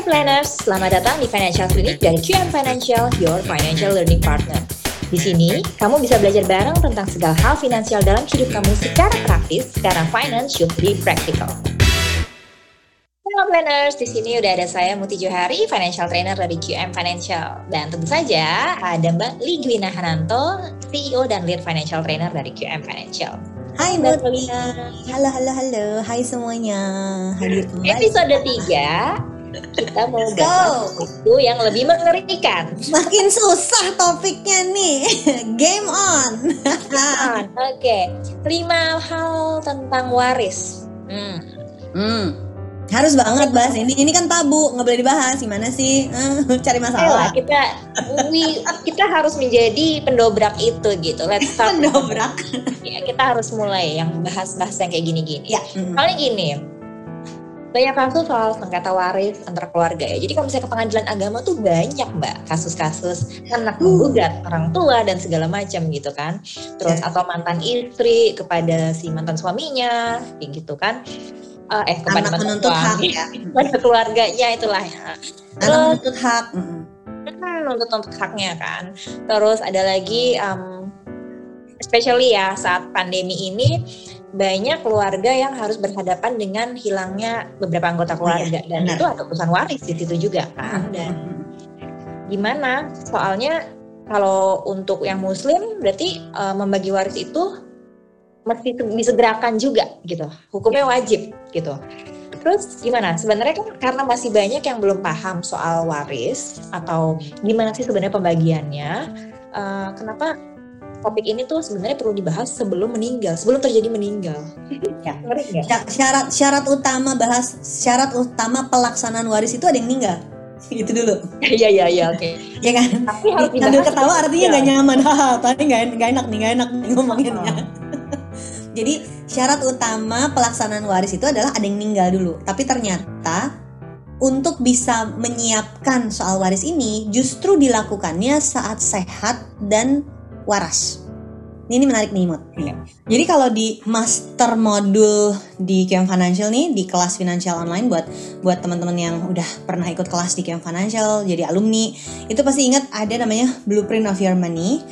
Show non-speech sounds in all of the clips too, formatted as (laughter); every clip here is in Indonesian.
Hai planners, selamat datang di Financial Clinic dari QM Financial, your financial learning partner. Di sini, kamu bisa belajar bareng tentang segala hal finansial dalam hidup kamu secara praktis, karena finance should be practical. Halo planners, di sini udah ada saya Muti Johari, financial trainer dari QM Financial. Dan tentu saja ada Mbak Ligwina Hananto, CEO dan lead financial trainer dari QM Financial. Hai Mbak. Halo, halo, halo. Hai semuanya. Hadir kembali. Episode 3, kita mau bahas itu yang lebih mengerikan. Makin susah topiknya nih. (laughs) Game on. Oke, okay. lima hal tentang waris. Hmm. Hmm. Harus banget bahas ini. Ini kan tabu, nggak boleh dibahas. Gimana sih? (laughs) Cari masalah. Ayolah, kita we, kita harus menjadi pendobrak itu gitu. Let's start. (laughs) pendobrak. ya, kita harus mulai yang bahas-bahas yang kayak gini-gini. Ya. Soalnya gini, banyak kasus soal sengketa waris antar keluarga ya. Jadi kalau misalnya ke pengadilan agama tuh banyak mbak kasus-kasus anak uh. menggugat orang tua dan segala macam gitu kan. Terus yeah. atau mantan istri kepada si mantan suaminya, kayak gitu kan uh, eh kepada anak menuntut hak ya (laughs) kepada keluarganya itulah ya terus anak menuntut hak menuntut menuntut haknya kan terus ada lagi um, especially ya saat pandemi ini banyak keluarga yang harus berhadapan dengan hilangnya beberapa anggota keluarga oh, iya, dan benar. itu ada urusan waris di situ juga kan dan gimana soalnya kalau untuk yang muslim berarti uh, membagi waris itu mesti disegerakan juga gitu. Hukumnya wajib gitu. Terus gimana? Sebenarnya kan karena masih banyak yang belum paham soal waris atau gimana sih sebenarnya pembagiannya. Uh, kenapa topik ini tuh sebenarnya perlu dibahas sebelum meninggal, sebelum terjadi meninggal. (laughs) Ya. Syarat syarat utama bahas syarat utama pelaksanaan waris itu ada yang meninggal. (laughs) Itu dulu. Iya iya iya oke. (laughs) Ya kan. Tapi harus dibahas. ketawa artinya nggak ya. nyaman. Tadi nggak enak nih nggak enak nih ngomonginnya. Oh. Jadi syarat utama pelaksanaan waris itu adalah ada yang meninggal dulu. Tapi ternyata untuk bisa menyiapkan soal waris ini justru dilakukannya saat sehat dan waras. Ini menarik nih Mut. Ya. Jadi kalau di master modul di QM Financial nih di kelas financial online buat buat teman-teman yang udah pernah ikut kelas di QM Financial jadi alumni itu pasti ingat ada namanya blueprint of your money.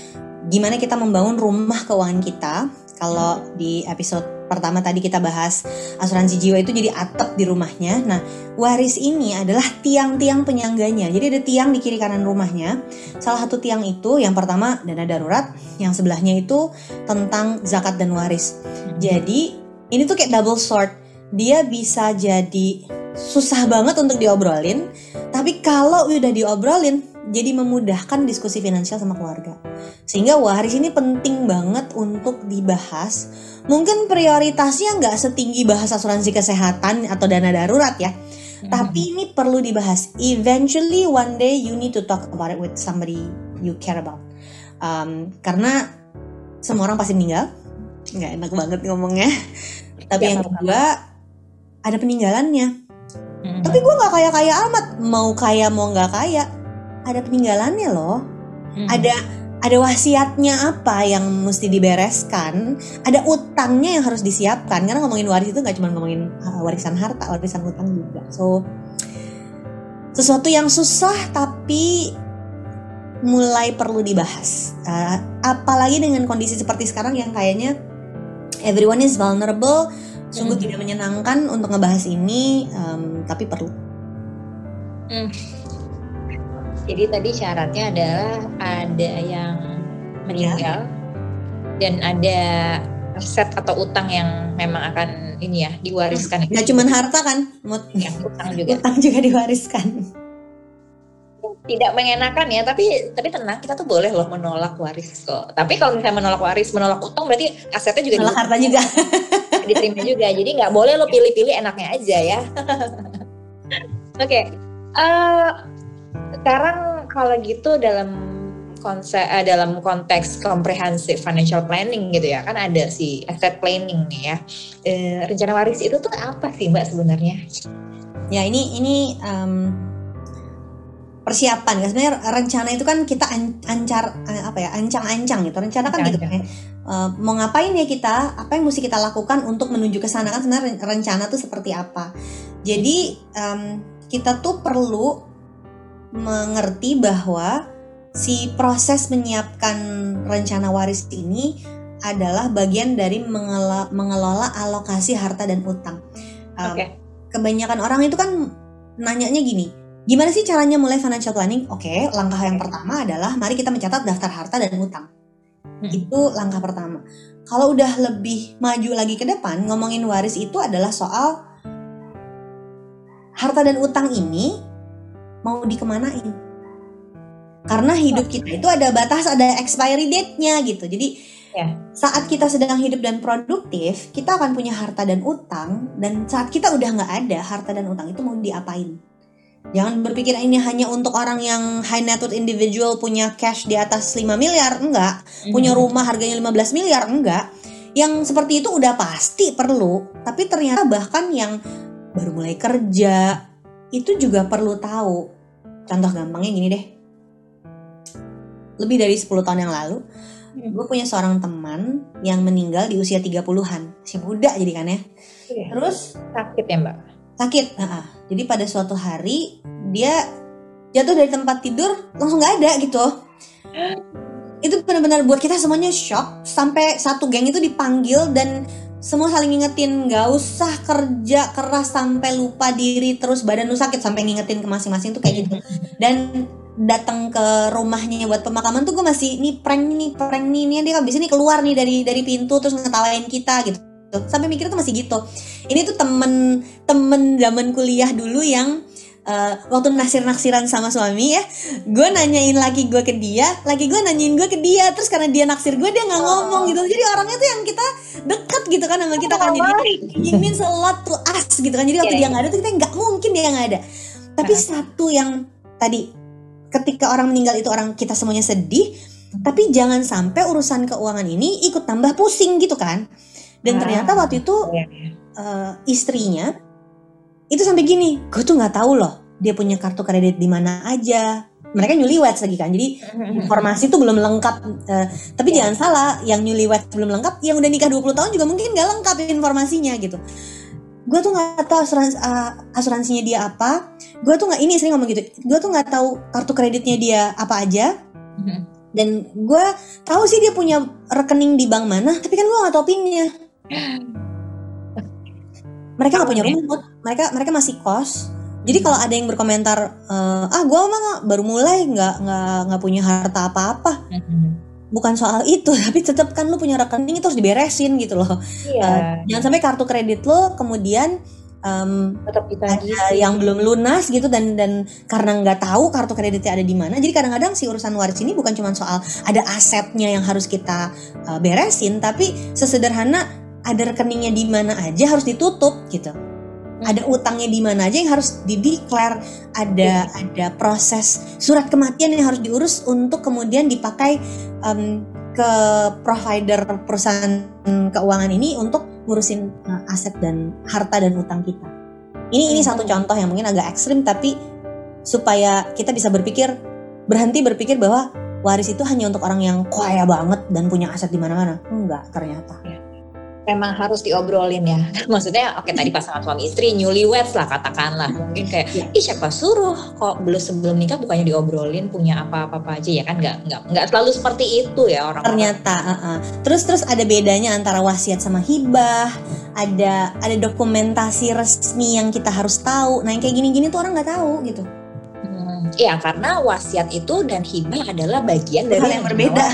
Gimana kita membangun rumah keuangan kita kalau di episode pertama tadi kita bahas asuransi jiwa itu jadi atap di rumahnya. Nah, waris ini adalah tiang-tiang penyangganya. Jadi ada tiang di kiri kanan rumahnya. Salah satu tiang itu yang pertama dana darurat, yang sebelahnya itu tentang zakat dan waris. Jadi ini tuh kayak double sword. Dia bisa jadi susah banget untuk diobrolin, tapi kalau udah diobrolin, jadi memudahkan diskusi finansial sama keluarga. Sehingga waris ini penting banget untuk dibahas. Mungkin prioritasnya nggak setinggi bahas asuransi kesehatan atau dana darurat ya. Hmm. Tapi ini perlu dibahas. Eventually one day you need to talk about it with somebody you care about. Um, karena semua orang pasti meninggal. Nggak enak banget ngomongnya. Tapi ya, yang kedua ada peninggalannya. Hmm. Tapi gue nggak kaya kaya amat. Mau kaya mau nggak kaya ada peninggalannya loh. Hmm. Ada ada wasiatnya apa yang mesti dibereskan, ada utangnya yang harus disiapkan. Karena ngomongin waris itu nggak cuma ngomongin uh, warisan harta, warisan utang juga. So sesuatu yang susah tapi mulai perlu dibahas. Uh, apalagi dengan kondisi seperti sekarang yang kayaknya everyone is vulnerable, sungguh hmm. tidak menyenangkan untuk ngebahas ini, um, tapi perlu. Hmm. Jadi tadi syaratnya adalah ada yang meninggal ya. dan ada aset atau utang yang memang akan ini ya diwariskan. Gak cuma harta kan, Mut? Ya, utang juga. Utang juga diwariskan. Tidak mengenakan ya, tapi tapi tenang kita tuh boleh loh menolak waris kok. Tapi kalau misalnya menolak waris, menolak utang berarti asetnya juga menolak harta juga. (laughs) diterima juga. Jadi nggak boleh lo pilih-pilih enaknya aja ya. (laughs) Oke. okay. Uh, eh, sekarang kalau gitu dalam konsep uh, dalam konteks comprehensive financial planning gitu ya kan ada si asset planning nih ya. E, rencana waris itu tuh apa sih mbak sebenarnya? Ya ini ini um, persiapan. Kan sebenarnya rencana itu kan kita ancar eh, apa ya ancang-ancang gitu. Rencana kan gitu kan uh, mau ngapain ya kita? Apa yang mesti kita lakukan untuk menuju ke sana? Kan sebenarnya rencana tuh seperti apa? Jadi um, kita tuh perlu mengerti bahwa si proses menyiapkan rencana waris ini adalah bagian dari mengelola, mengelola alokasi harta dan utang. Um, Oke. Kebanyakan orang itu kan nanyanya gini, gimana sih caranya mulai financial planning? Oke, langkah yang pertama adalah mari kita mencatat daftar harta dan utang. Hmm. Itu langkah pertama. Kalau udah lebih maju lagi ke depan, ngomongin waris itu adalah soal harta dan utang ini mau dikemanain. Karena hidup kita itu ada batas, ada expiry date-nya gitu. Jadi Ya. saat kita sedang hidup dan produktif, kita akan punya harta dan utang. Dan saat kita udah nggak ada, harta dan utang itu mau diapain? Jangan berpikir ini hanya untuk orang yang high net worth individual punya cash di atas 5 miliar, enggak. Punya Hmm. rumah harganya 15 miliar, enggak. Yang seperti itu udah pasti perlu. Tapi ternyata bahkan yang baru mulai kerja, itu juga perlu tahu. Contoh gampangnya gini deh. Lebih dari 10 tahun yang lalu, Hmm. gue punya seorang teman yang meninggal di usia 30-an. Masih muda jadi kan ya. Iya. Terus sakit ya mbak. sakit. Nah, jadi pada suatu hari dia jatuh dari tempat tidur langsung nggak ada gitu. (gasps) Itu benar-benar buat kita semuanya shock sampai satu geng itu dipanggil dan semua saling ngingetin nggak usah kerja keras sampai lupa diri terus badan lu sakit sampai ngingetin ke masing-masing tuh kayak gitu. Dan datang ke rumahnya buat pemakaman tuh gue masih nih prank nih prank nih nih dia abis ini keluar nih dari dari pintu terus ngetawain kita gitu. Sampai mikir tuh masih gitu. Ini tuh temen temen zaman kuliah dulu yang eh, waktu naksir naksiran sama suami ya gue nanyain laki gue ke dia laki gue nanyain gue ke dia terus karena dia naksir gue dia nggak ngomong gitu jadi orangnya tuh yang kita deket gitu kan sama kita kan jadi it means a lot to us gitu kan jadi waktu Iya, dia nggak ada tuh kita nggak mungkin dia nggak ada tapi Heeh. satu yang tadi ketika orang meninggal itu orang kita semuanya sedih tapi jangan sampai urusan keuangan ini ikut tambah pusing gitu kan dan Ah. ternyata waktu itu Iya. eh, istrinya itu sampai gini gue tuh nggak tahu loh dia punya kartu kredit di mana aja. Mereka newlyweds lagi kan jadi (laughs) informasi tuh belum lengkap eh, tapi Iya. jangan salah yang newlyweds belum lengkap yang udah nikah 20 tahun juga mungkin nggak lengkap informasinya gitu. Gue tuh nggak tahu asuransi eh, asuransinya dia apa. Gue tuh nggak ini sering ngomong gitu gue tuh nggak tahu kartu kreditnya dia apa aja. (laughs) Dan gue tahu sih dia punya rekening di bank mana tapi kan gue nggak tahu pinnya (laughs) mereka nggak punya Tahu ya? rumah mereka mereka masih kos. Jadi kalau ada yang berkomentar eh, ah gue mah nggak- baru mulai nggak nggak nggak punya harta apa-apa. Bukan soal itu (laughs) tapi tetap kan lu punya rekening itu harus diberesin gitu loh. Iya. jangan sampai kartu kredit lo kemudian em, Tetap kita ada yang belum lunas gitu dan dan karena nggak tahu kartu kreditnya ada di mana jadi kadang-kadang si urusan waris ini bukan cuma soal ada asetnya yang harus kita uh, beresin tapi sesederhana ada rekeningnya di mana aja harus ditutup gitu ada utangnya di mana aja yang harus dideklar ada ada proses surat kematian yang harus diurus untuk kemudian dipakai em, ke provider perusahaan keuangan ini untuk ngurusin uh, aset dan harta dan utang kita. Ini ini Hmm. satu contoh yang mungkin agak ekstrim tapi supaya kita bisa berpikir berhenti berpikir bahwa waris itu hanya untuk orang yang kaya banget dan punya aset di mana-mana. Enggak ternyata. Memang harus diobrolin ya. (laughs) Maksudnya oke tadi pasangan suami istri newlyweds lah katakanlah. Mungkin kayak Iya. ih siapa suruh kok belum sebelum nikah bukannya diobrolin punya apa-apa aja ya kan nggak nggak nggak selalu seperti itu ya orang Ternyata, uh-uh. terus terus ada bedanya antara wasiat sama hibah. Ada ada dokumentasi resmi yang kita harus tahu. Nah yang kayak gini-gini tuh orang nggak tahu gitu. Iya karena wasiat itu dan hibah adalah bagian dari Hal yang berbeda.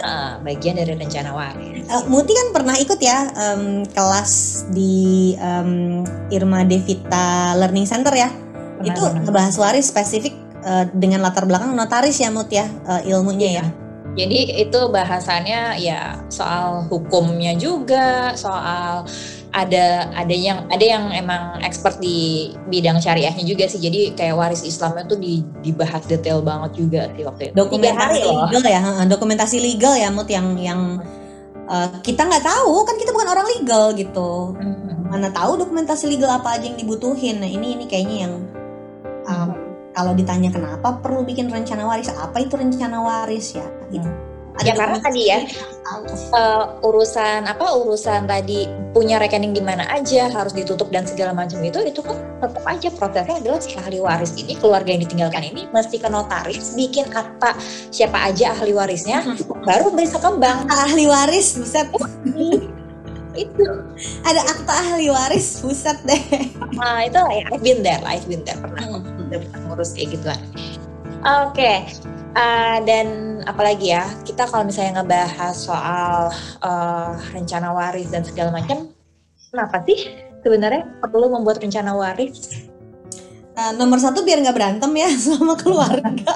Ah, bagian dari rencana waris. Eh, Muti kan pernah ikut ya em, kelas di em, Irma Devita Learning Center ya. Pernah, itu pernah. ngebahas waris spesifik eh, dengan latar belakang notaris ya Mut ya eh, ilmunya ya. Jadi itu bahasannya ya soal hukumnya juga, soal ada ada yang ada yang emang expert di bidang syariahnya juga sih. Jadi kayak waris Islamnya tuh di, dibahas detail banget juga sih waktu itu. Dokumentasi legal ya, dokumentasi legal ya Mut yang yang eh, kita nggak tahu kan kita bukan orang legal gitu. Mhm. Mana tahu dokumentasi legal apa aja yang dibutuhin. Nah ini ini kayaknya yang um, kalau ditanya kenapa perlu bikin rencana waris, apa itu rencana waris ya? Gitu. Ya karena tadi ya uh, urusan apa urusan tadi punya rekening di mana aja harus ditutup dan segala macam itu itu kan tetap aja prosesnya adalah si ahli waris ini keluarga yang ditinggalkan ini mesti ke notaris bikin akta siapa aja ahli warisnya hmm. baru bisa ke bank ahli waris buset itu ada akta ahli waris buset deh nah itu lah ya I've been there I've been there pernah hmm. pernah ngurus kayak gituan oke okay. Uh, dan apalagi ya kita kalau misalnya ngebahas soal uh, rencana waris dan segala macam, kenapa sih sebenarnya perlu membuat rencana waris? Uh, nomor satu biar nggak berantem ya (laughs) sama keluarga.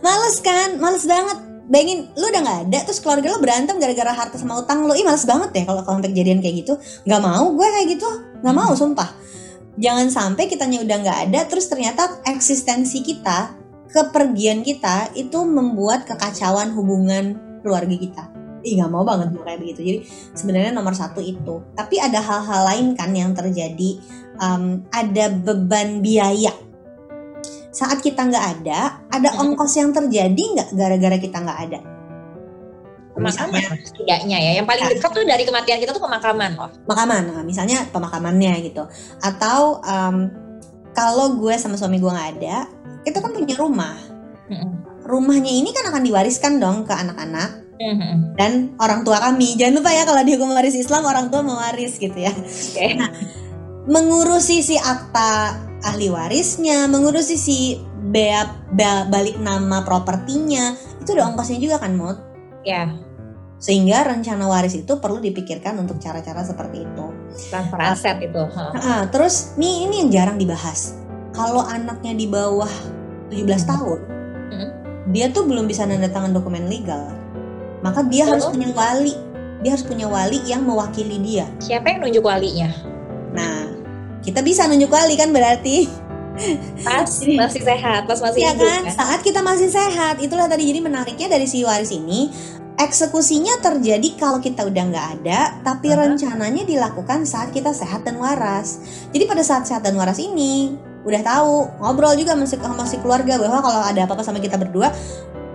males kan, males banget. Bayangin lu udah nggak ada terus keluarga lu berantem gara-gara harta sama utang lu. Ih males banget deh kalau kalau kejadian kayak gitu. Nggak mau gue kayak gitu, nggak mau sumpah jangan sampai kitanya udah nggak ada terus ternyata eksistensi kita kepergian kita itu membuat kekacauan hubungan keluarga kita. Ih gak mau banget gue kayak begitu. Jadi sebenarnya nomor satu itu. Tapi ada hal-hal lain kan yang terjadi. Um, Ada beban biaya. Saat kita nggak ada Ada ongkos yang terjadi nggak gara-gara kita nggak ada? Pemakaman setidaknya ya. Yang paling dekat tuh dari kematian kita tuh pemakaman loh. Pemakaman. Nah, misalnya pemakamannya gitu. Atau um, kalau gue sama suami gue nggak ada kita kan punya rumah. Rumahnya ini kan akan diwariskan dong ke anak-anak dan orang tua kami. Jangan lupa ya kalau di hukum waris Islam orang tua mewaris gitu ya. Okay. nah, mengurusi si akta ahli warisnya mengurusi si bea, bea balik nama propertinya itu udah ongkosnya juga kan Mut? Ya sehingga rencana waris itu perlu dipikirkan untuk cara-cara seperti itu. Transfer aset itu. Nah, terus nih ini yang jarang dibahas. Kalau anaknya di bawah 17 hmm. tahun, hmm. dia tuh belum bisa nanda tangan dokumen legal. Maka dia oh. harus punya wali. Dia harus punya wali yang mewakili dia. Siapa yang nunjuk walinya? Nah, kita bisa nunjuk wali kan berarti pas (laughs) masih sehat, pas masih ya hidup kan? kan? Saat kita masih sehat, itulah tadi jadi menariknya dari si waris ini eksekusinya terjadi kalau kita udah nggak ada, tapi uh-huh. rencananya dilakukan saat kita sehat dan waras. Jadi pada saat sehat dan waras ini, udah tahu ngobrol juga masih sama si keluarga bahwa kalau ada apa-apa sama kita berdua,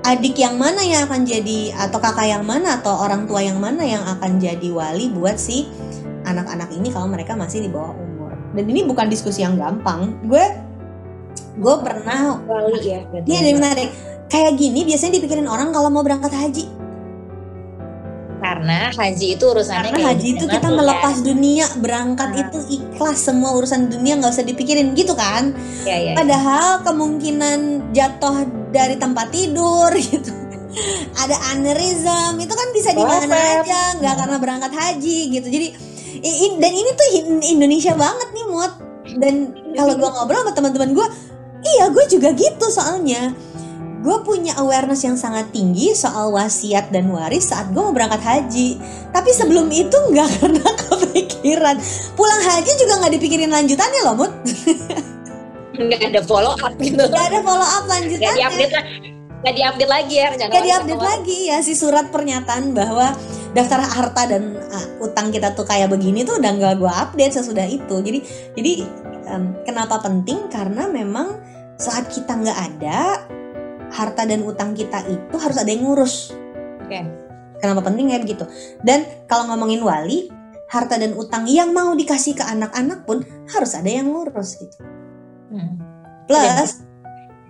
adik yang mana yang akan jadi atau kakak yang mana atau orang tua yang mana yang akan jadi wali buat si anak-anak ini kalau mereka masih di bawah umur. Dan ini bukan diskusi yang gampang. Gue gue pernah wali ya. Iya, ada menarik. Kayak gini biasanya dipikirin orang kalau mau berangkat haji karena haji itu urusannya karena haji itu kita ya. melepas dunia berangkat nah. itu ikhlas semua urusan dunia nggak usah dipikirin gitu kan ya, ya, padahal ya. kemungkinan jatuh dari tempat tidur (laughs) gitu ada aneurism itu kan bisa di mana aja nggak hmm. karena berangkat haji gitu jadi dan ini tuh Indonesia banget nih mut dan kalau gue ngobrol sama teman-teman gue iya gue juga gitu soalnya gue punya awareness yang sangat tinggi soal wasiat dan waris saat gue mau berangkat haji. Tapi sebelum itu nggak (laughs) pernah kepikiran. Pulang haji juga nggak dipikirin lanjutannya loh, Mut. Nggak ada follow up gitu. Nggak ada follow up lanjutannya. Nggak diupdate. Nggak diupdate lagi ya Nggak diupdate lagi ya si surat pernyataan bahwa daftar harta dan uh, utang kita tuh kayak begini tuh udah nggak gue update sesudah itu. Jadi jadi um, kenapa penting? Karena memang saat kita nggak ada harta dan utang kita itu harus ada yang ngurus. Oke. Okay. Kenapa penting ya begitu? Dan kalau ngomongin wali, harta dan utang yang mau dikasih ke anak-anak pun harus ada yang ngurus gitu. Hmm. Plus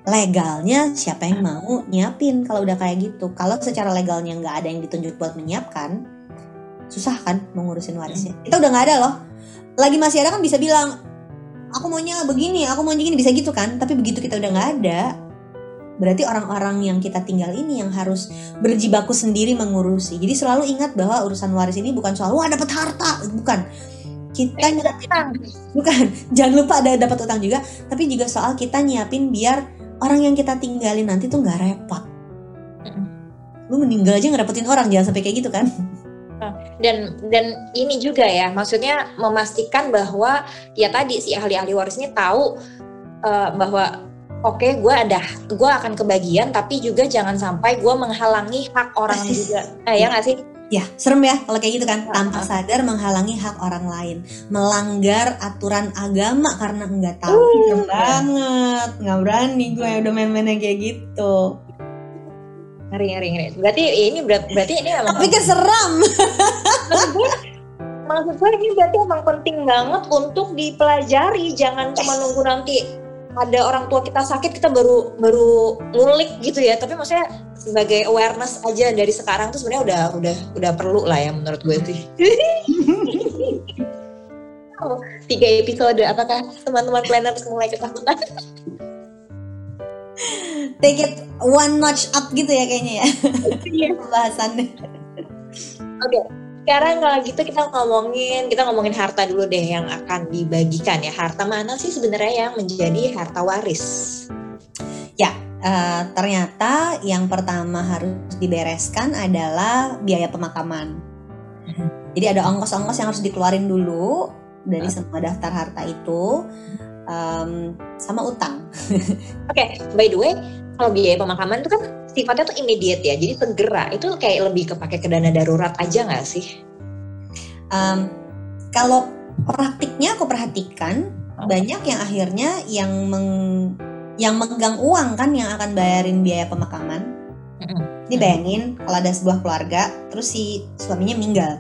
legalnya siapa yang mau nyiapin kalau udah kayak gitu. Kalau secara legalnya nggak ada yang ditunjuk buat menyiapkan, susah kan mengurusin warisnya. Hmm. Kita udah nggak ada loh. Lagi masih ada kan bisa bilang, aku maunya begini, aku mau begini bisa gitu kan. Tapi begitu kita udah nggak ada, berarti orang-orang yang kita tinggal ini yang harus berjibaku sendiri mengurusi. Jadi selalu ingat bahwa urusan waris ini bukan soal wah dapat harta, bukan. Kita eh, nyiapin, bukan. (laughs) Jangan lupa ada dapat utang juga, tapi juga soal kita nyiapin biar orang yang kita tinggalin nanti tuh nggak repot. Lu meninggal aja ngerepotin orang, jangan sampai kayak gitu kan dan dan ini juga ya maksudnya memastikan bahwa ya tadi si ahli-ahli waris ini tahu uh, bahwa oke okay, gue ada gue akan kebagian tapi juga jangan sampai gue menghalangi hak orang (laughs) juga. Eh, ya nggak sih? Ya serem ya kalau kayak gitu kan. Tanpa sadar menghalangi hak orang lain. Melanggar aturan agama karena nggak tahu. Uh, serem banget. Nggak berani gue udah main-main kayak gitu. Ngeri ngeri ngeri. Berarti ini berarti, berarti ini (laughs) emang tapi keseram (laughs) maksud gue ini berarti emang penting banget untuk dipelajari. Jangan cuma nunggu nanti ada orang tua kita sakit kita baru baru ngulik gitu ya. Tapi maksudnya sebagai awareness aja dari sekarang tuh sebenarnya udah udah udah perlu lah ya menurut gue sih. Oh, (laughs) tiga episode apakah teman-teman planners mulai ketakutan take it one notch up gitu ya kayaknya ya. Iya. (laughs) pembahasannya Oke, sekarang kalau gitu kita ngomongin kita ngomongin harta dulu deh yang akan dibagikan ya. Harta mana sih sebenarnya yang menjadi harta waris? Eh, ternyata yang pertama harus dibereskan adalah biaya pemakaman jadi ada ongkos-ongkos yang harus dikeluarin dulu dari semua daftar harta itu em, sama utang (laughs) Oke, by the way, kalau biaya pemakaman itu kan sifatnya tuh immediate ya, jadi segera. Itu kayak lebih kepake ke dana darurat aja nggak sih? Em, kalau praktiknya aku perhatikan Oh. banyak yang akhirnya yang meng yang megang uang kan yang akan bayarin biaya pemakaman. Mm-mm. Ini bayangin kalau ada sebuah keluarga terus si suaminya meninggal,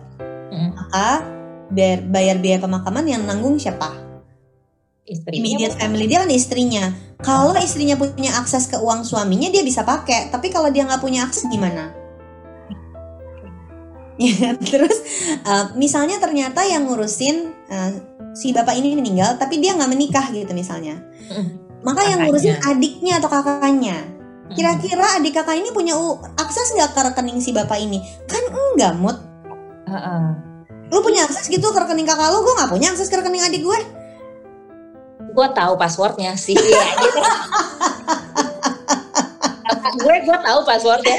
maka bayar, bayar biaya pemakaman yang nanggung siapa? Istrinya Immediate family dia kan istrinya. Kalau istrinya punya akses ke uang suaminya dia bisa pakai, tapi kalau dia nggak punya akses gimana? (laughs) Ya, terus uh, misalnya ternyata yang ngurusin uh, si bapak ini meninggal, tapi dia nggak menikah gitu misalnya. Mm-mm. Maka yang Kakaknya. ngurusin adiknya atau kakaknya. Mm-mm. Kira-kira adik kakak ini punya akses nggak ke rekening si bapak ini? Kan enggak, Mut. Heeh. Lu punya akses gitu ke rekening kakak lu, gue nggak punya akses ke rekening adik gue. Gue tahu passwordnya sih. Iya, gitu. Gue gue tahu passwordnya.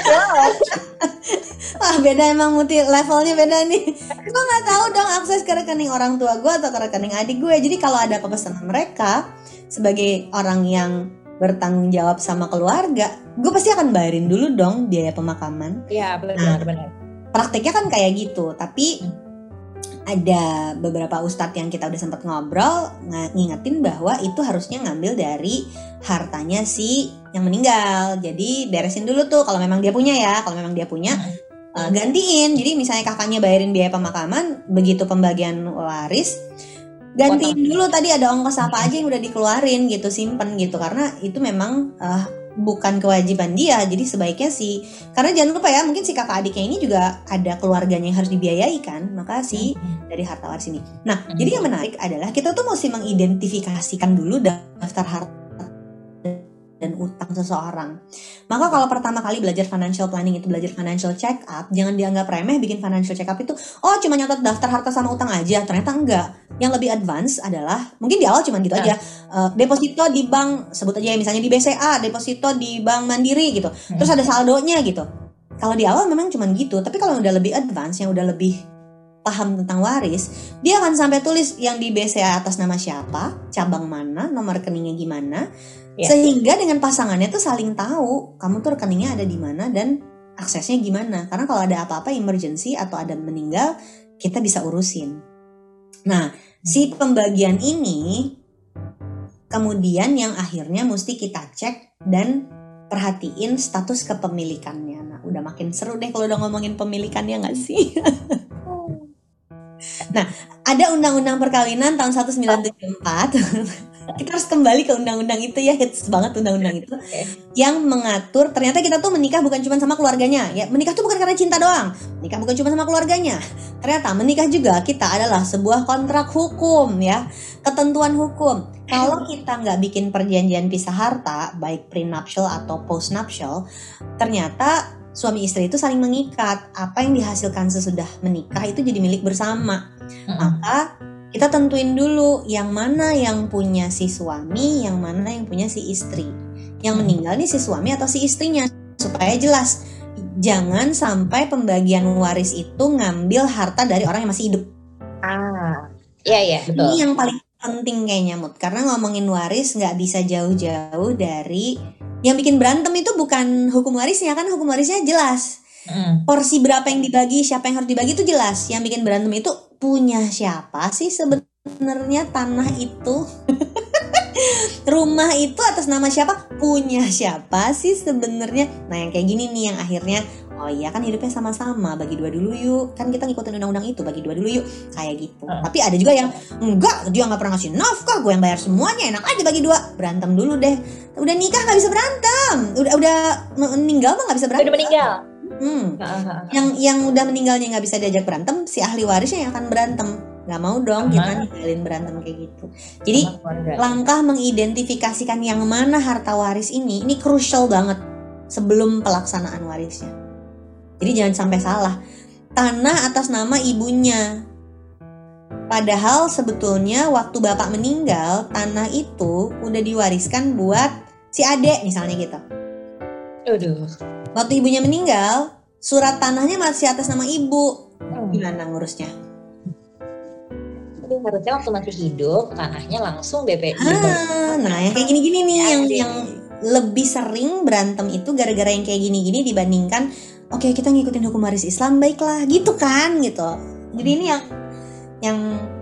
Wah beda emang muti levelnya beda nih. Gue nggak tahu dong akses ke rekening orang tua gue atau ke rekening adik gue. Jadi kalau ada apa pesanan mereka sebagai orang yang bertanggung jawab sama keluarga, gue pasti akan bayarin dulu dong biaya pemakaman. Iya benar benar. Prakteknya kan kayak gitu, tapi ada beberapa ustadz yang kita udah sempat ngobrol ng- ngingetin bahwa itu harusnya ngambil dari hartanya si yang meninggal. Jadi beresin dulu tuh kalau memang dia punya ya, kalau memang dia punya Uh, gantiin. Jadi misalnya kakaknya bayarin biaya pemakaman begitu pembagian waris gantiin Potong. dulu. Tadi ada ongkos apa aja yang udah dikeluarin gitu simpen gitu. Karena itu memang uh, bukan kewajiban dia jadi sebaiknya sih karena jangan lupa ya mungkin si kakak adiknya ini juga ada keluarganya yang harus dibiayai kan maka si dari harta waris ini nah Hmm. jadi yang menarik adalah kita tuh mesti mengidentifikasikan dulu daftar harta dan utang seseorang. Maka kalau pertama kali belajar financial planning itu belajar financial check up, jangan dianggap remeh bikin financial check up itu oh cuma nyatet daftar harta sama utang aja. Ternyata enggak. Yang lebih advance adalah mungkin di awal cuma gitu Nah. aja. Eh, deposito di bank sebut aja ya misalnya di BCA, deposito di bank Mandiri gitu. Terus ada saldonya gitu. Kalau di awal memang cuma gitu, tapi kalau udah lebih advance yang udah lebih paham tentang waris, dia akan sampai tulis yang di BCA atas nama siapa, cabang mana, nomor rekeningnya gimana, Ya. sehingga dengan pasangannya tuh saling tahu kamu tuh rekeningnya ada di mana dan aksesnya gimana. Karena kalau ada apa-apa emergency atau ada meninggal, kita bisa urusin. Nah, si pembagian ini kemudian yang akhirnya mesti kita cek dan perhatiin status kepemilikannya. Nah, udah makin seru deh kalau udah ngomongin pemilikannya nggak sih? (laughs) Nah, ada undang-undang perkawinan tahun 1974. (laughs) kita harus kembali ke undang-undang itu ya, hits banget undang-undang itu. Yang mengatur ternyata kita tuh menikah bukan cuma sama keluarganya. Ya menikah tuh bukan karena cinta doang. Menikah bukan cuma sama keluarganya. Ternyata menikah juga kita adalah sebuah kontrak hukum ya ketentuan hukum. Kalau kita nggak bikin perjanjian pisah harta baik prenuptial atau postnuptial ternyata suami istri itu saling mengikat apa yang dihasilkan sesudah menikah itu jadi milik bersama maka kita tentuin dulu yang mana yang punya si suami, yang mana yang punya si istri. Yang meninggal nih si suami atau si istrinya supaya jelas. Jangan sampai pembagian waris itu ngambil harta dari orang yang masih hidup. Ah, iya iya betul. Ini yang paling penting kayaknya Mut. Karena ngomongin waris nggak bisa jauh-jauh dari yang bikin berantem itu bukan hukum warisnya kan hukum warisnya jelas Mm. porsi berapa yang dibagi, siapa yang harus dibagi itu jelas. Yang bikin berantem itu punya siapa sih sebenarnya tanah itu? (laughs) Rumah itu atas nama siapa? punya siapa sih sebenarnya nah yang kayak gini nih yang akhirnya oh iya kan hidupnya sama-sama bagi dua dulu yuk. Kan kita ngikutin undang-undang itu bagi dua dulu yuk. Kayak gitu. Uh. tapi ada juga yang enggak dia nggak pernah ngasih nafkah gue yang bayar semuanya enak aja bagi dua. Berantem dulu deh. Udah nikah nggak bisa berantem. Udah udah meninggal mah nggak bisa berantem. Udah meninggal. Hmm. Heeh. yang yang udah meninggalnya nggak bisa diajak berantem si ahli warisnya yang akan berantem. Nggak mau dong kita ninggalin berantem kayak gitu. Jadi langkah mengidentifikasikan yang mana harta waris ini ini crucial banget sebelum pelaksanaan warisnya. Jadi jangan sampai salah. Tanah atas nama ibunya. Padahal sebetulnya waktu bapak meninggal, tanah itu udah diwariskan buat si adek misalnya gitu. Aduh. Waktu ibunya meninggal, surat tanahnya masih atas nama ibu. Hmm. Gimana ngurusnya? Jadi harusnya waktu masih hidup tanahnya langsung DP. Ah, nah yang kayak gini-gini nih yang yang lebih sering berantem itu gara-gara yang kayak gini-gini dibandingkan oke kita ngikutin hukum waris Islam baiklah gitu kan gitu. Jadi ini yang yang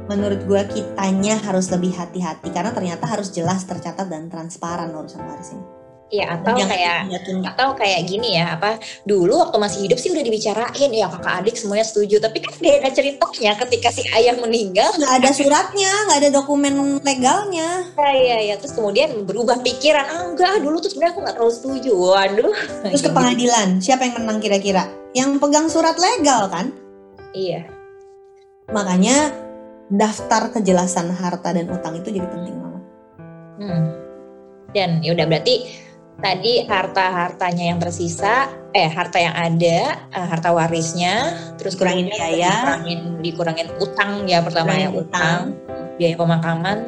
menurut gua kitanya harus lebih hati-hati karena ternyata harus jelas tercatat dan transparan urusan waris ini. Iya atau Jangan kayak atau kayak gini ya apa dulu waktu masih hidup sih udah dibicarain ya kakak adik semuanya setuju tapi kan gak ada ceritanya ketika si ayah meninggal nggak ada suratnya, nggak ada dokumen legalnya. ya ya ya terus kemudian berubah pikiran ah enggak dulu tuh sebenarnya aku nggak terlalu setuju waduh Terus ke pengadilan, siapa yang menang kira-kira? Yang pegang surat legal kan? iya Makanya daftar kejelasan harta dan utang itu jadi penting banget. Hmm. Dan ya udah berarti tadi harta hartanya yang tersisa, eh harta yang ada, eh, harta warisnya, terus Kurangin biaya. dikurangin dikurangin utang ya pertama ya utang, biaya pemakaman.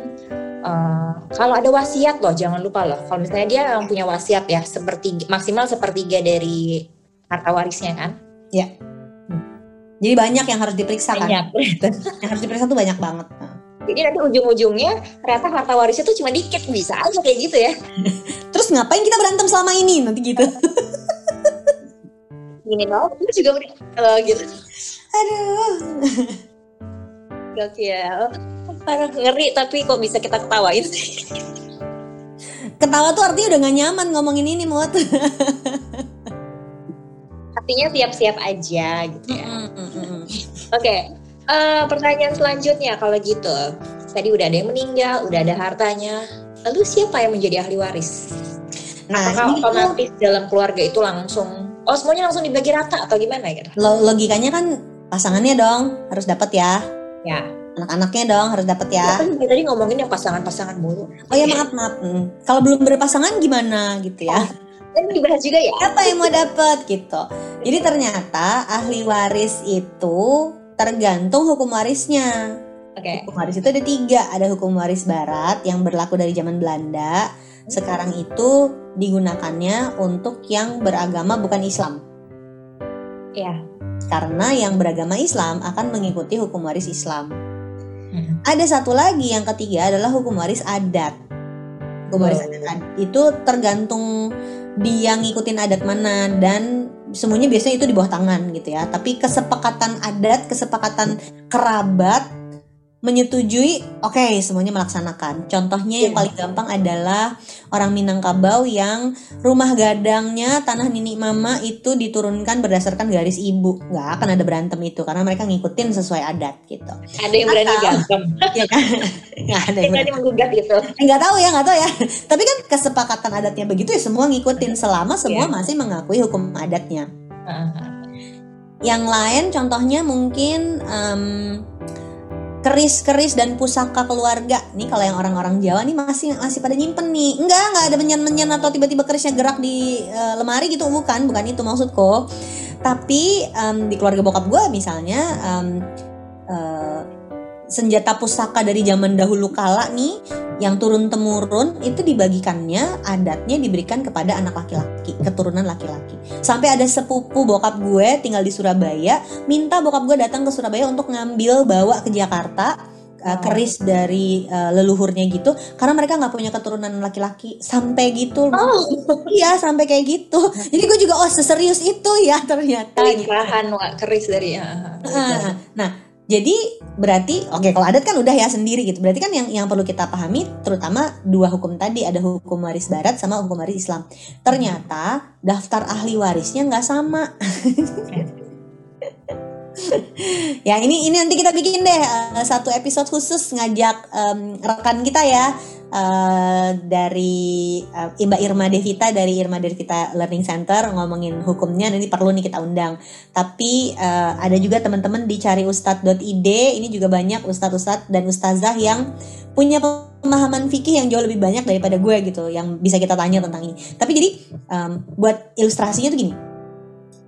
Eh, kalau ada wasiat loh, jangan lupa loh. Kalau misalnya dia yang punya wasiat ya, seperti maksimal sepertiga dari harta warisnya kan? Jadi banyak yang harus diperiksa kan? Banyak. Yang harus diperiksa tuh banyak banget. Jadi nanti ujung-ujungnya ternyata harta warisnya tuh cuma dikit bisa aja kayak gitu ya. (laughs) Terus ngapain kita berantem selama ini? Nanti gitu. (laughs) Gini loh, terus juga eh, gitu. Aduh. Gokil. Parah ngeri tapi kok bisa kita ketawain sih. Ketawa tuh artinya udah gak nyaman ngomongin ini Mut. Artinya siap-siap aja gitu ya. Oke. Eh, pertanyaan selanjutnya kalau gitu. Tadi udah ada yang meninggal, udah ada hartanya. Lalu siapa yang menjadi ahli waris? Nah, Apakah ini otomatis dalam keluarga itu langsung oh semuanya langsung dibagi rata atau gimana gitu? lo- logikanya kan pasangannya dong harus dapat ya. Ya. Anak-anaknya dong harus dapat ya. Kan juga tadi ngomongin yang pasangan-pasangan mulu. Oh ya maaf maaf. Hmm. Kalau belum berpasangan gimana gitu ya? Kan dibahas juga ya. Siapa yang mau dapat gitu? Jadi ternyata ahli waris itu tergantung hukum warisnya. Oke. Hukum waris itu ada tiga, ada hukum waris barat yang berlaku dari zaman Belanda. Sekarang itu digunakannya untuk yang beragama bukan Islam. Iya. Karena yang beragama Islam akan mengikuti hukum waris Islam. Hmm. Ada satu lagi yang ketiga adalah hukum waris adat. Hukum waris Oh. adat ad- itu tergantung dia ngikutin adat mana dan semuanya biasanya itu di bawah tangan gitu ya. Tapi kesepakatan adat, kesepakatan kerabat menyetujui, oke semuanya melaksanakan. Contohnya yang Iya. paling gampang adalah orang Minangkabau yang rumah gadangnya tanah nenek mama itu diturunkan berdasarkan garis ibu. Nggak akan ada berantem itu karena mereka ngikutin sesuai adat gitu. Ada yang berani Atau- gampang. (laughs) ya kan? Nggak ada yang berani menggugat gitu. Eh, nggak tahu ya nggak tahu ya tapi kan kesepakatan adatnya begitu ya semua ngikutin selama semua Iya. masih mengakui hukum adatnya yang lain contohnya mungkin em, keris-keris dan pusaka keluarga. Nih kalau yang orang-orang Jawa nih masih masih pada nyimpen nih. Enggak enggak ada menyan-menyan atau tiba-tiba kerisnya gerak di eh, lemari gitu. Bukan bukan itu maksudku. Tapi em, di keluarga bokap gue misalnya em, eh, senjata pusaka dari zaman dahulu kala nih yang turun temurun itu dibagikannya adatnya diberikan kepada anak laki-laki keturunan laki-laki sampai ada sepupu bokap gue tinggal di Surabaya minta bokap gue datang ke Surabaya untuk ngambil bawa ke Jakarta uh, Oh. keris dari uh, leluhurnya gitu karena mereka nggak punya keturunan laki-laki sampai gitu. Oh, iya sampai kayak gitu jadi gue juga oh seserius itu ya ternyata gitu. limpahan wak keris dari. Ah, nah Jadi berarti oke okay, kalau adat kan udah ya sendiri gitu. Berarti kan yang yang perlu kita pahami terutama dua hukum tadi ada hukum waris barat sama hukum waris Islam. Ternyata daftar ahli warisnya nggak sama. (laughs) ya ini ini nanti kita bikin deh uh, satu episode khusus ngajak um, rekan kita ya uh, dari uh, Mbak Irma Devita dari Irma Devita Learning Center ngomongin hukumnya nanti perlu nih kita undang. Tapi uh, ada juga teman-teman di cari ustad.id ini juga banyak ustad-ustad dan ustazah yang punya pemahaman fikih yang jauh lebih banyak daripada gue gitu yang bisa kita tanya tentang ini. Tapi jadi um, buat ilustrasinya tuh gini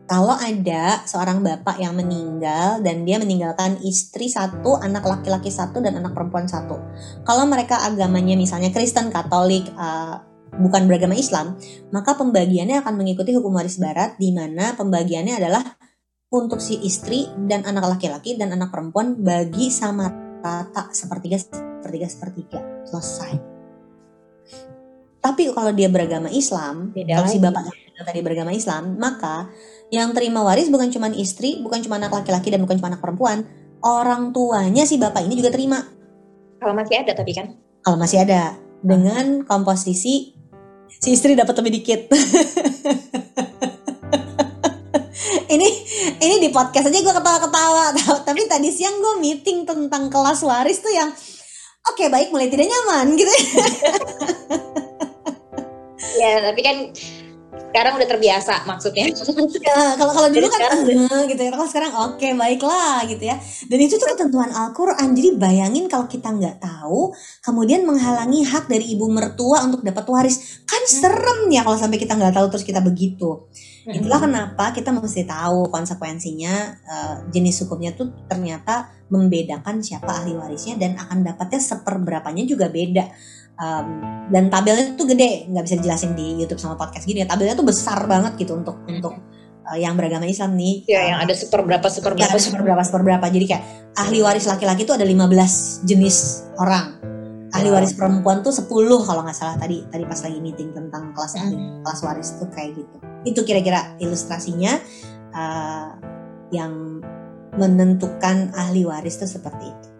kalau ada seorang bapak yang meninggal dan dia meninggalkan istri satu, anak laki-laki satu dan anak perempuan satu. Kalau mereka agamanya misalnya Kristen, Katolik, uh, bukan beragama Islam, maka pembagiannya akan mengikuti hukum waris barat di mana pembagiannya adalah untuk si istri dan anak laki-laki dan anak perempuan bagi sama rata sepertiga sepertiga sepertiga selesai. Tapi kalau dia beragama Islam, Beda kalau si bapak tadi beragama Islam, maka yang terima waris bukan cuma istri, bukan cuma anak laki-laki dan bukan cuma anak perempuan, orang tuanya si bapak ini juga terima. Kalau masih ada tapi kan? Kalau masih ada dengan komposisi si istri dapat lebih dikit. (laughs) ini ini di podcast aja gue ketawa-ketawa (laughs) tapi tadi siang gue meeting tentang kelas waris tuh yang oke okay, baik mulai tidak nyaman gitu ya (laughs) tapi kan sekarang udah terbiasa maksudnya. (laughs) Ya, kalau kalau dulu kan sekarang, gitu ya. Kalau sekarang oke okay, baiklah gitu ya. Dan itu tuh ketentuan Al-Qur'an. Jadi bayangin kalau kita nggak tahu kemudian menghalangi hak dari ibu mertua untuk dapat waris. Kan hmm. serem ya kalau sampai kita nggak tahu terus kita begitu. Hmm. Itulah kenapa kita mesti tahu konsekuensinya uh, jenis hukumnya tuh ternyata membedakan siapa ahli warisnya dan akan dapatnya seperberapanya juga beda um, dan tabelnya tuh gede nggak bisa dijelasin di YouTube sama podcast gini ya. Tabelnya tuh besar banget gitu untuk hmm. untuk uh, yang beragama Islam nih. Ya um, yang ada seperberapa seperberapa. ya, seperberapa seperberapa. Jadi kayak ahli waris laki-laki tuh ada 15 jenis orang. Ahli waris perempuan tuh 10 kalau nggak salah tadi tadi pas lagi meeting tentang kelas ahli hmm. kelas waris tuh kayak gitu. Itu kira-kira ilustrasinya uh, yang menentukan ahli waris tuh seperti itu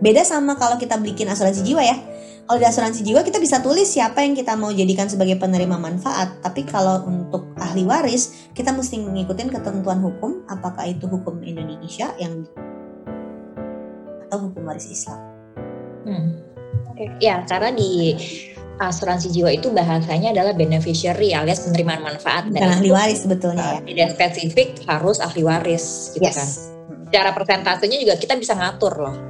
beda sama kalau kita bikin asuransi jiwa ya kalau di asuransi jiwa kita bisa tulis siapa yang kita mau jadikan sebagai penerima manfaat. Tapi kalau untuk ahli waris, kita mesti mengikuti ketentuan hukum, apakah itu hukum Indonesia yang atau hukum waris Islam. Hmm. Okay. ya karena di asuransi jiwa itu bahasanya adalah beneficiary alias penerimaan manfaat dan ahli waris sebetulnya ya. Tidak spesifik harus ahli waris gitu yes. kan. Cara persentasenya juga kita bisa ngatur loh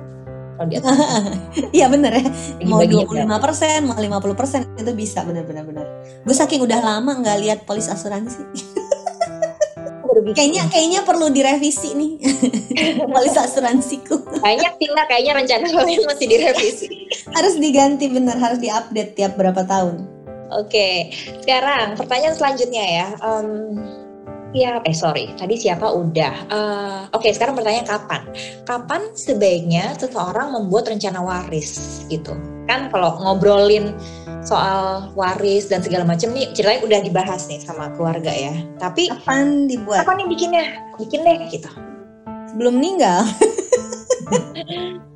(laughs) Iya bener ya. Mau dua puluh lima persen, mau lima puluh persen itu bisa bener. Gue saking udah lama nggak lihat polis asuransi. kayaknya kayaknya perlu direvisi nih (laughs) polis asuransiku. Kayaknya Tina kayaknya rencana (laughs) kalian masih direvisi. harus diganti bener, harus diupdate tiap berapa tahun. Oke, sekarang pertanyaan selanjutnya ya. Um, Ya, eh sorry, tadi siapa udah. Uh, Oke, okay, sekarang bertanya kapan? Kapan sebaiknya seseorang membuat rencana waris gitu? Kan kalau ngobrolin soal waris dan segala macam nih ceritanya udah dibahas nih sama keluarga ya. Tapi kapan dibuat? Kapan nih bikinnya? Bikin deh gitu. Sebelum meninggal. (laughs)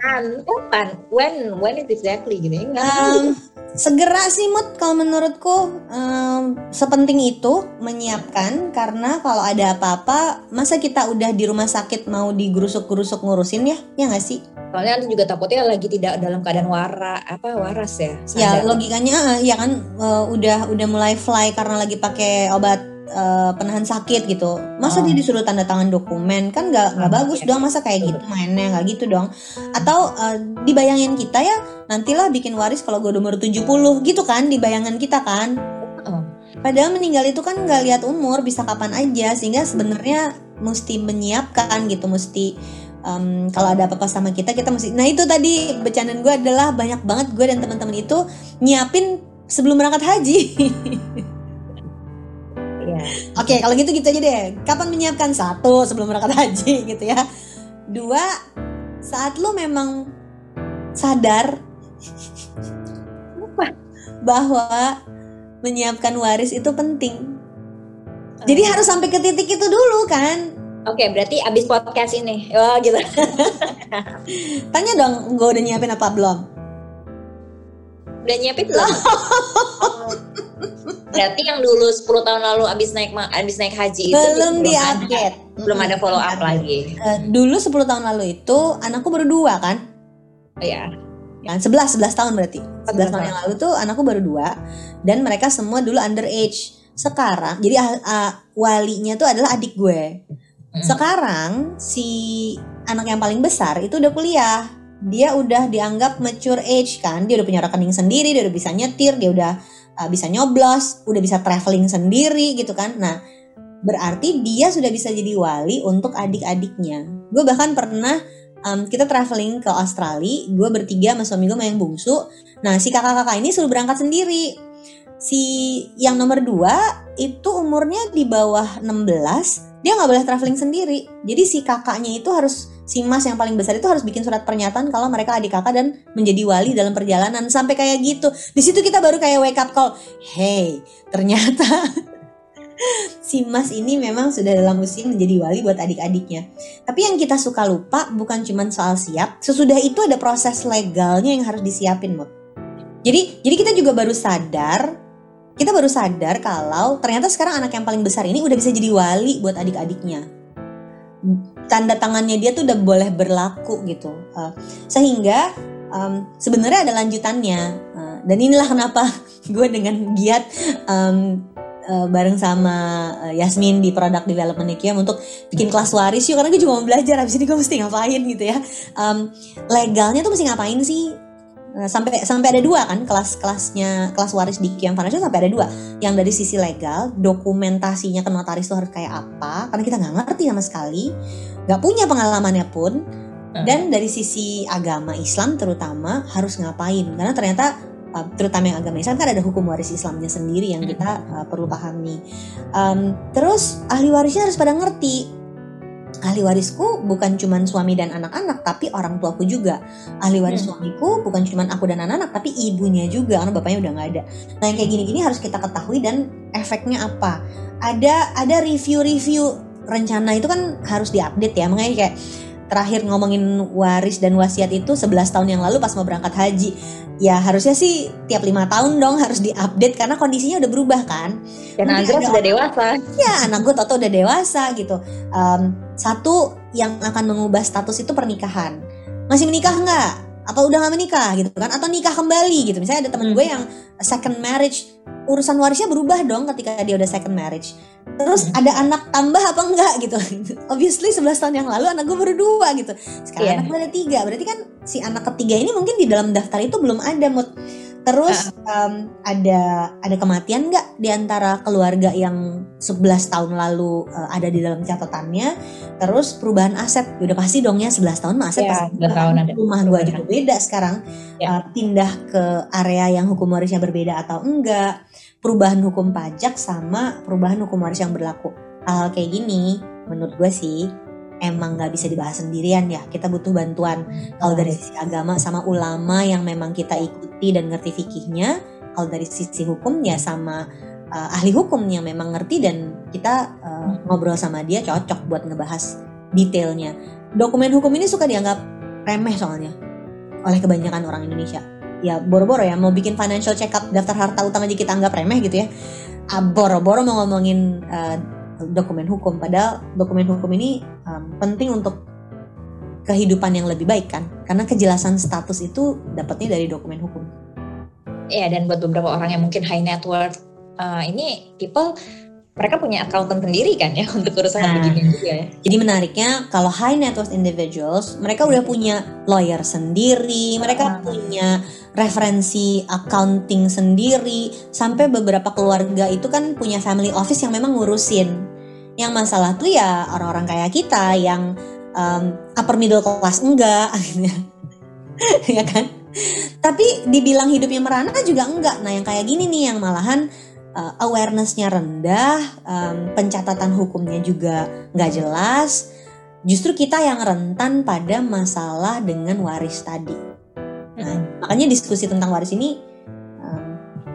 kan, kapan? When? When is exactly gitu? Enggak. Um, segera sih Mut kalau menurutku um, sepenting itu menyiapkan karena kalau ada apa-apa masa kita udah di rumah sakit mau digerusuk-gerusuk ngurusin ya ya nggak sih soalnya nanti juga takutnya lagi tidak dalam keadaan wara apa waras ya sadar. ya logikanya ya kan uh, udah udah mulai fly karena lagi pakai obat uh, penahan sakit gitu. Masa oh. dia disuruh tanda tangan dokumen? Kan nggak nggak bagus dong masa kayak gitu mainnya? Nggak gitu dong. Atau uh, dibayangin kita ya nantilah bikin waris kalau gue umur 70 gitu kan dibayangan kita kan. Oh. padahal meninggal itu kan nggak lihat umur bisa kapan aja. Sehingga sebenarnya mesti menyiapkan gitu mesti um, kalau ada apa-apa sama kita kita mesti nah itu tadi bercandaan gue adalah banyak banget gue dan teman-teman itu nyiapin sebelum berangkat haji (laughs) Oke, okay, kalau gitu gitu aja deh. Kapan menyiapkan satu sebelum berangkat haji (laughs) gitu ya. Dua, saat lo memang sadar (laughs) bahwa menyiapkan waris itu penting. Jadi harus sampai ke titik itu dulu kan. Oke, berarti abis podcast ini, oh gitu. (laughs) Tanya dong, gue udah nyiapin apa belum? Udah nyiapin belum? Berarti yang dulu 10 tahun lalu abis naik abis naik haji itu belum diupdate, belum ada follow up lagi. Uh, dulu 10 tahun lalu itu anakku baru dua kan? Oh, iya. Kan 11 11 tahun berarti. 11 tahun yang lalu tuh anakku baru dua dan mereka semua dulu underage. Sekarang jadi uh, uh, walinya tuh adalah adik gue. Sekarang si anak yang paling besar itu udah kuliah. Dia udah dianggap mature age kan. Dia udah punya rekening sendiri, dia udah bisa nyetir, dia udah uh, bisa nyoblos, udah bisa traveling sendiri gitu kan. Nah, berarti dia sudah bisa jadi wali untuk adik-adiknya. Gue bahkan pernah um, kita traveling ke Australia, gue bertiga sama suami gue sama bungsu. Nah, si kakak-kakak ini suruh berangkat sendiri. Si yang nomor dua itu umurnya di bawah 16, dia nggak boleh traveling sendiri. Jadi si kakaknya itu harus si mas yang paling besar itu harus bikin surat pernyataan kalau mereka adik kakak dan menjadi wali dalam perjalanan sampai kayak gitu. Di situ kita baru kayak wake up call, hey ternyata (laughs) si Mas ini memang sudah dalam usia menjadi wali buat adik-adiknya. Tapi yang kita suka lupa bukan cuma soal siap, sesudah itu ada proses legalnya yang harus disiapin, Mut. Jadi jadi kita juga baru sadar, kita baru sadar kalau ternyata sekarang anak yang paling besar ini udah bisa jadi wali buat adik-adiknya. Tanda tangannya dia tuh udah boleh berlaku gitu. Uh, sehingga um, sebenarnya ada lanjutannya. Uh, dan inilah kenapa (laughs) gue dengan giat um, uh, bareng sama uh, Yasmin di product development Kiam untuk bikin kelas waris. Yuk karena gue juga mau belajar. Habis ini gue mesti ngapain gitu ya. Um, legalnya tuh mesti ngapain sih sampai sampai ada dua kan kelas kelasnya kelas waris di Kiam Financial sampai ada dua. Yang dari sisi legal dokumentasinya ke notaris tuh harus kayak apa karena kita nggak ngerti sama sekali nggak punya pengalamannya pun. Dan dari sisi agama Islam terutama harus ngapain? Karena ternyata uh, terutama yang agama Islam kan ada hukum waris Islamnya sendiri yang kita uh, perlu pahami. Um, terus ahli warisnya harus pada ngerti. Ahli warisku bukan cuma suami dan anak-anak, tapi orang tuaku juga. Ahli waris hmm. suamiku bukan cuma aku dan anak-anak, tapi ibunya juga, karena bapaknya udah nggak ada. Nah yang kayak gini-gini harus kita ketahui dan efeknya apa? Ada ada review-review rencana itu kan harus diupdate ya, makanya kayak terakhir ngomongin waris dan wasiat itu 11 tahun yang lalu pas mau berangkat haji. Ya harusnya sih tiap lima tahun dong harus diupdate karena kondisinya udah berubah kan. Dan gue sudah dewasa. Ya anak gue toto udah dewasa gitu. Um, satu yang akan mengubah status itu pernikahan. Masih menikah nggak? Atau udah nggak menikah gitu kan? Atau nikah kembali gitu. Misalnya ada temen hmm. gue yang second marriage, urusan warisnya berubah dong ketika dia udah second marriage terus hmm. ada anak tambah apa enggak gitu (laughs) obviously 11 tahun yang lalu anak gue baru dua gitu sekarang yeah. anak gue ada tiga berarti kan si anak ketiga ini mungkin di dalam daftar itu belum ada mood terus uh. um, ada ada kematian nggak di antara keluarga yang 11 tahun lalu uh, ada di dalam catatannya terus perubahan aset ya udah pasti dong ya 11 tahun mah aset yeah, pasti tahun ada. rumah gue aja beda sekarang. Ya. uh, pindah ke area yang hukum warisnya berbeda atau enggak perubahan hukum pajak sama perubahan hukum waris yang berlaku. Hal, -hal kayak gini menurut gue sih emang nggak bisa dibahas sendirian ya. Kita butuh bantuan kalau dari sisi agama sama ulama yang memang kita ikuti dan ngerti fikihnya. Kalau dari sisi hukum ya sama uh, ahli hukum yang memang ngerti dan kita uh, ngobrol sama dia cocok buat ngebahas detailnya. Dokumen hukum ini suka dianggap remeh soalnya oleh kebanyakan orang Indonesia ya boro-boro ya mau bikin financial check up daftar harta utama aja kita anggap remeh gitu ya ah, boro-boro mau ngomongin uh, dokumen hukum padahal dokumen hukum ini um, penting untuk kehidupan yang lebih baik kan karena kejelasan status itu dapatnya dari dokumen hukum. Iya dan buat beberapa orang yang mungkin high net worth uh, ini people mereka punya accountant sendiri kan ya (laughs) untuk urusan nah, begini juga ya. Jadi menariknya kalau high net worth individuals, mereka udah punya lawyer sendiri, mereka ah. punya referensi accounting sendiri, sampai beberapa keluarga itu kan punya family office yang memang ngurusin. Yang masalah tuh ya orang-orang kayak kita yang um, upper middle class enggak, (laughs) ya kan? Tapi dibilang hidupnya merana juga enggak. Nah yang kayak gini nih yang malahan uh, awarenessnya rendah, um, pencatatan hukumnya juga nggak jelas. Justru kita yang rentan pada masalah dengan waris tadi. Nah, makanya diskusi tentang waris ini um,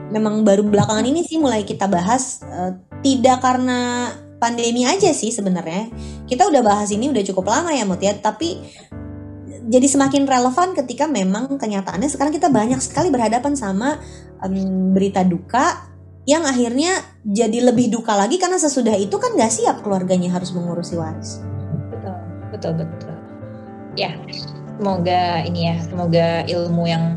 memang baru belakangan ini sih mulai kita bahas uh, tidak karena pandemi aja sih sebenarnya. Kita udah bahas ini udah cukup lama ya Mut ya, tapi jadi semakin relevan ketika memang kenyataannya sekarang kita banyak sekali berhadapan sama um, berita duka yang akhirnya jadi lebih duka lagi karena sesudah itu kan gak siap keluarganya harus mengurusi waris. Betul, betul, betul. Ya, semoga ini ya, semoga ilmu yang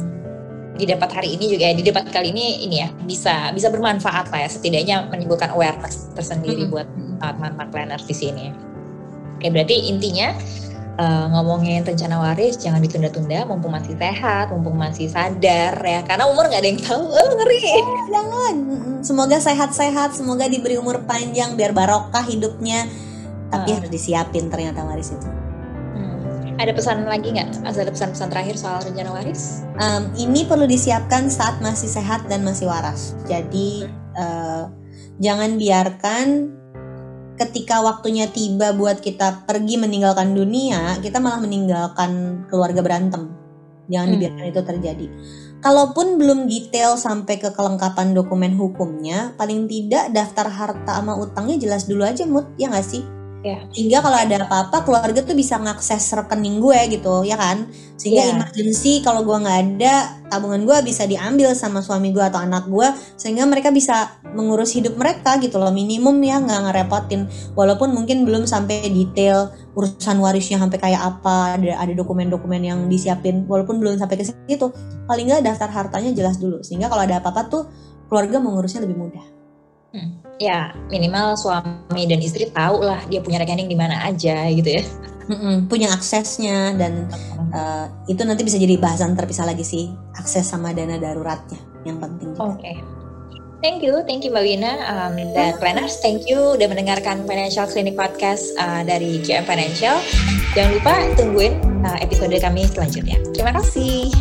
didapat hari ini juga ya di debat kali ini ini ya bisa bisa bermanfaat lah ya setidaknya menimbulkan awareness tersendiri -hmm. buat teman-teman planners di sini. Oke berarti intinya uh, ngomongin rencana waris jangan ditunda-tunda mumpung masih sehat mumpung masih sadar ya karena umur nggak ada yang tahu oh, ngeri oh, jangan semoga sehat-sehat semoga diberi umur panjang biar barokah hidupnya tapi uh. harus disiapin ternyata waris itu ada pesan lagi nggak? Ada pesan-pesan terakhir soal rencana waris? Um, ini perlu disiapkan saat masih sehat dan masih waras. Jadi uh, jangan biarkan ketika waktunya tiba buat kita pergi meninggalkan dunia, kita malah meninggalkan keluarga berantem. Jangan hmm. dibiarkan itu terjadi. Kalaupun belum detail sampai ke kelengkapan dokumen hukumnya, paling tidak daftar harta sama utangnya jelas dulu aja, Mut, ya nggak sih? Ya. Sehingga kalau ada apa-apa keluarga tuh bisa ngakses rekening gue gitu ya kan. Sehingga ya. emergency kalau gue nggak ada tabungan gue bisa diambil sama suami gue atau anak gue sehingga mereka bisa mengurus hidup mereka gitu loh minimum ya nggak ngerepotin walaupun mungkin belum sampai detail urusan warisnya sampai kayak apa ada ada dokumen-dokumen yang disiapin walaupun belum sampai ke situ paling nggak daftar hartanya jelas dulu sehingga kalau ada apa-apa tuh keluarga mengurusnya lebih mudah. Hmm. Ya minimal suami dan istri tahu lah dia punya rekening di mana aja gitu ya. Mm-mm, punya aksesnya dan uh, itu nanti bisa jadi bahasan terpisah lagi sih akses sama dana daruratnya yang penting. Oke. Okay. Thank you, thank you Mbak Wina um, dan planners. Thank you udah mendengarkan Financial Clinic Podcast uh, dari QM Financial. Jangan lupa tungguin uh, episode kami selanjutnya. Terima kasih.